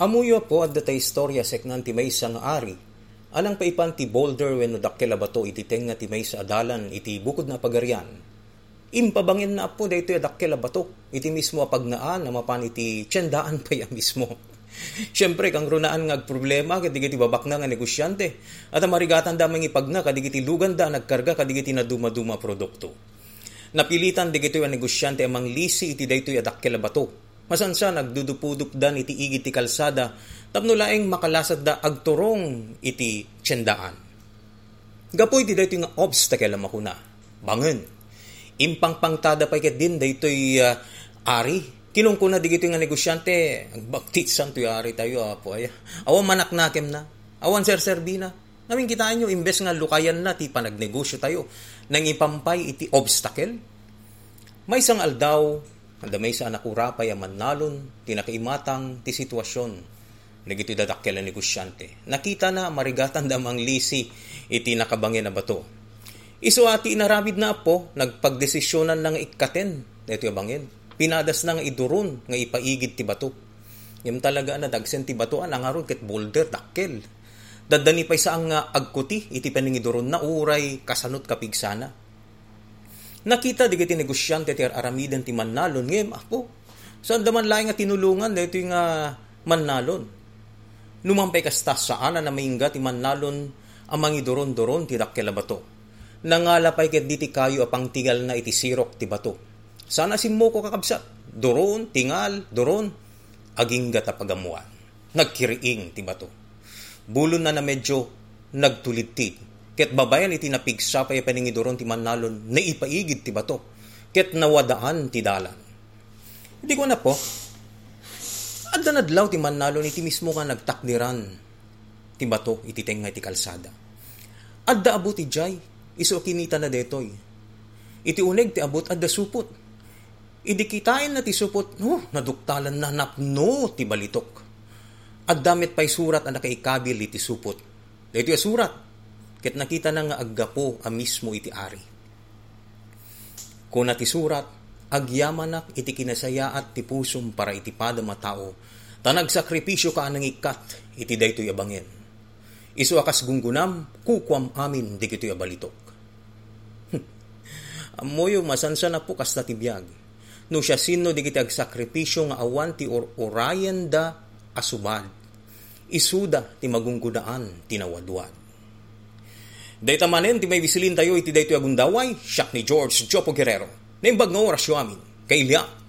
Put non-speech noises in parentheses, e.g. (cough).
Amuyo po at datay istorya seknan ti may nga ari. Anang paipan ti boulder wenno dakkela bato iti tenga ti may sa adalan iti bukod na pagarian. Impabangin na po dayto dakkela bato iti mismo apagnaan na mapan iti tiyandaan pa ya mismo. (laughs) Siyempre, kang runaan nga problema, kadigiti babak na nga negosyante. At marigatan da mga ipag na, kadigiti lugan da nagkarga, kadigiti na duma-duma produkto. Napilitan digito yung negosyante amang lisi iti daytoy adakkel bato Masansa nagdudupuduk dan iti igit ti kalsada, tapno laeng makalasad da agturong iti tiyandaan. Gapoy ti daytoy nga obstacle makuna. Bangen. Impangpangtada pa ket din daytoy uh, ari. Kinong kuna digito nga negosyante, baktit santo ari tayo apo ay. Awan manak nakem na. Awan ser serbina. Namin kitaan nyo, imbes nga lukayan na ti panagnegosyo tayo, nang ipampay iti obstacle. May isang aldaw, Andamay sa anak urapay aman nalon, tinakaimatang ti sitwasyon. Nagiti dadakkel negosyante. Nakita na marigatan damang lisi iti nakabangin na bato. Iso ati inaramid na po, nagpagdesisyonan ng ikaten. Ito bangin. Pinadas na nga iduron, nga ipaigid ti bato. Yung talaga na dagsen ti bato, ang aron ket boulder, dakkel. Dadani pa isa ang agkuti, iti paningiduron na uray, kasanot kapigsana Nakita di kiti negosyante ti aramidan ti mannalon ngem ako. Saan daman laing nga tinulungan dito yung uh, mannalon. Numampay kasta saan na maingga ti mannalon amang idoron-doron ti dakkela bato. Nangalapay ket diti kayo apang tigal na iti sirok ti bato. Sana simmo ko kakabsat. Doron, tingal, doron. Aging gata pagamuan. Nagkiriing ti bato. Bulon na na medyo nagtulid-tid Ket babayan iti napigsa pa paningidoron ti manalon na ipaigid ti bato. Ket nawadaan ti dalan. Hindi ko na po. Adda nadlaw ti manalon iti mismo nga nagtakdiran ti bato iti tenga iti kalsada. Adda abot ti jay, iso kinita na detoy. Iti uneg ti abot adda supot. Idi kitain na ti supot, no, naduktalan na napno ti balitok. At damit pa'y surat ang nakaikabil iti supot. Dito surat, ket nakita na nga aggapo a mismo iti ari. Kung ti surat, agyamanak iti kinasayaat ti pusum para iti pada matao, tanag sakripisyo ka anang ikat iti daytoy abangin. Isu akas gunggunam, kukwam amin di kito'y abalitok. Amoyo masansa na po kasta tibiyag. No siya sino di kita agsakripisyo nga awan ti or orayan da asubad. Isuda ti magunggunaan tinawadwad. Dayta manen ti may bisilin tayo iti dayto agundaway, siyak ni George Jopo Guerrero. Naimbag nga orasyo amin, kay Ilya